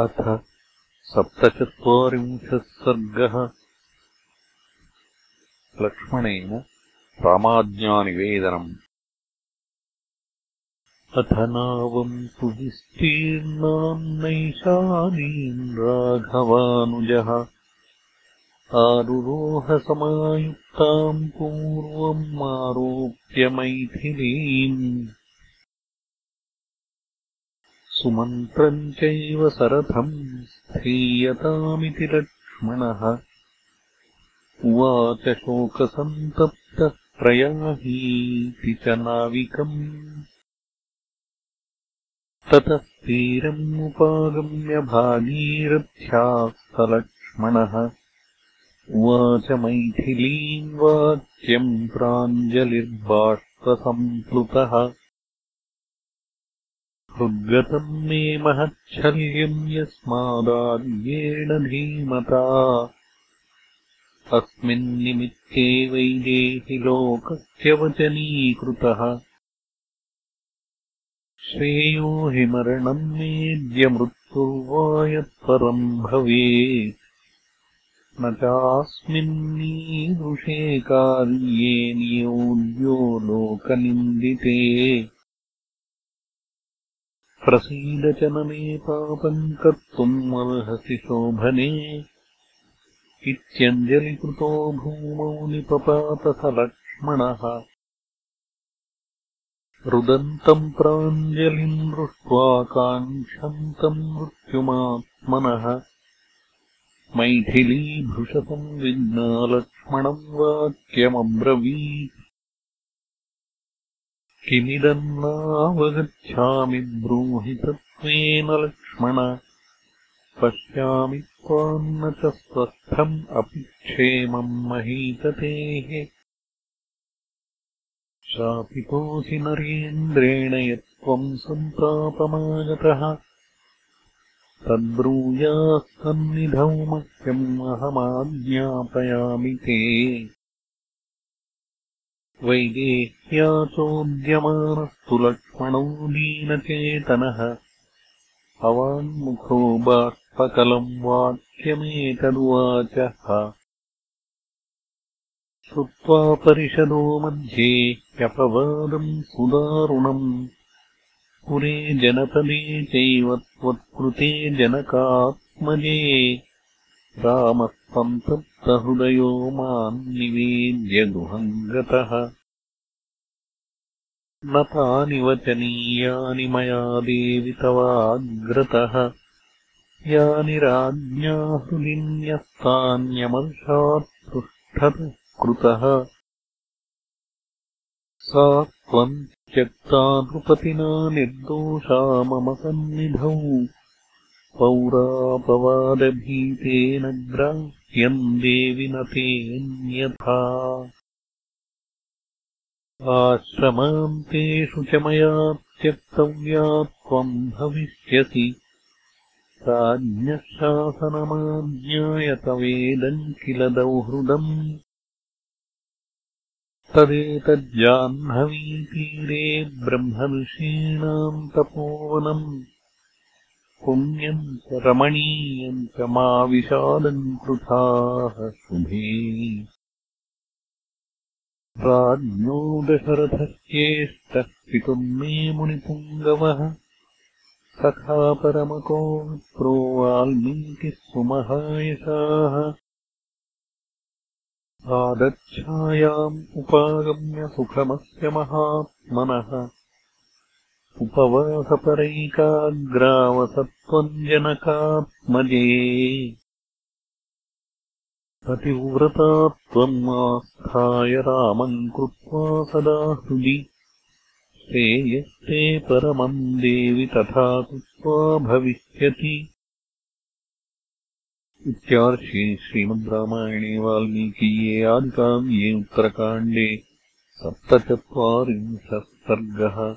अथ सप्तचत्वारिंशः सर्गः। लक्ष्मणेन रामाज्ञानिवेदनम्। अथ नावम् तु विस्तीर्णाम् नैषादीन् राघवानुजः। आरुरोहसमायुक्ताम् पूर्वम् आरोप्य मैथिलीम् सुमन्त्रम् चैव सरथम् स्थीयतामिति लक्ष्मणः। उवाच शोकसन्तप्तः प्रयाहीति च नाविकम्। ततः तीरमुपागम्य भागीरथ्यास्तलक्ष्मणः। उवाच मैथिलीम् वाक्यम् प्राञ्जलिर्बाष्पसम्प्लुतः हृद्गतम् मे महच्छल्यम् यस्मादाद्येण धीमता। अस्मिन्निमित्ते वैदेहि लोकस्यवचनीकृतः श्रेयो हि मरणम् मेद्यमृत्युर्वा भवेत्। न चास्मिन्नीदृशे कार्ये नियोग्यो लोकनिन्दिते प्रसीद च न मे पापम् कर्तुम् अर्हसि शोभने। इत्यञ्जलिकृतो भूमौ निपपातथ लक्ष्मणः रुदन्तम् प्राञ्जलिम् दृष्ट्वा काङ्क्षन्तम् मृत्युमात्मनः। मैथिलीभृशतम् विज्ञा लक्ष्मणम् वाक्यमब्रवीत् किमिदम् नावगच्छामि ब्रूहि तत्त्वेन लक्ष्मण। पश्यामि त्वान्न च स्वस्थम् अपि क्षेमम् महीततेः। शापितोऽसि नरेन्द्रेण यत्त्वम् सन्तापमागतः। तद्ब्रूयाः सन्निधौ मह्यम् अहमाज्ञापयामि ते वैदेह्या चोद्यमानस्तु लक्ष्मणो दीनचेतनः अवान्मुखो बाष्पकलम् वाक्यमेतदुवाचः। श्रुत्वा परिषदो मध्ये ह्यपवादम् सुदारुणम्। पुरे जनपदे चैव त्वत्कृते जनकात्मजे। रामः सन्तप्तहृदयो माम् निवेद्य गृहम् गतः न तानि वचनीयानि मया देवि तवाग्रतः। यानि राज्ञा हृदिन्यस्तान्यमर्षात् पृष्ठतः। कृतः सा त्वम् त्यक्ता नृपतिना निर्दोषा मम सन्निधौ। पौरापवादभीतेन ग्राह्यम् देवि न तेऽन्यथा आश्रमान्तेषु च मया त्यक्तव्या त्वम् भविष्यसि। राज्ञः शासनमाज्ञाय तवेदम् किल दौहृदम्। तदेतज्जाह्नवीतीरे ब्रह्मऋषीणाम् तपोवनम् पुण्यम् च रमणीयम् च मा विषादम् कृथाः शुभे। राज्ञो दशरथश्चेष्टः पितुर्मे मुनिपुङ्गवः। सखा परमको विप्रो वाल्मीकिः सुमहायशाः। आदच्छायाम् उपागम्य सुखमस्य महात्मनः उपवासपरैकाग्रावसत्त्वम् जनकात्मजे पतिव्रता त्वम् आस्थाय रामम् कृत्वा सदा हृदि श्रेयस्ते परमम् देवि तथा कृत्वा भविष्यति। इत्यार्षे श्रीमद् रामायणे वाल्मीकीये आदिकाव्ये उत्तरकाण्डे सप्तचत्वारिंशः सर्गः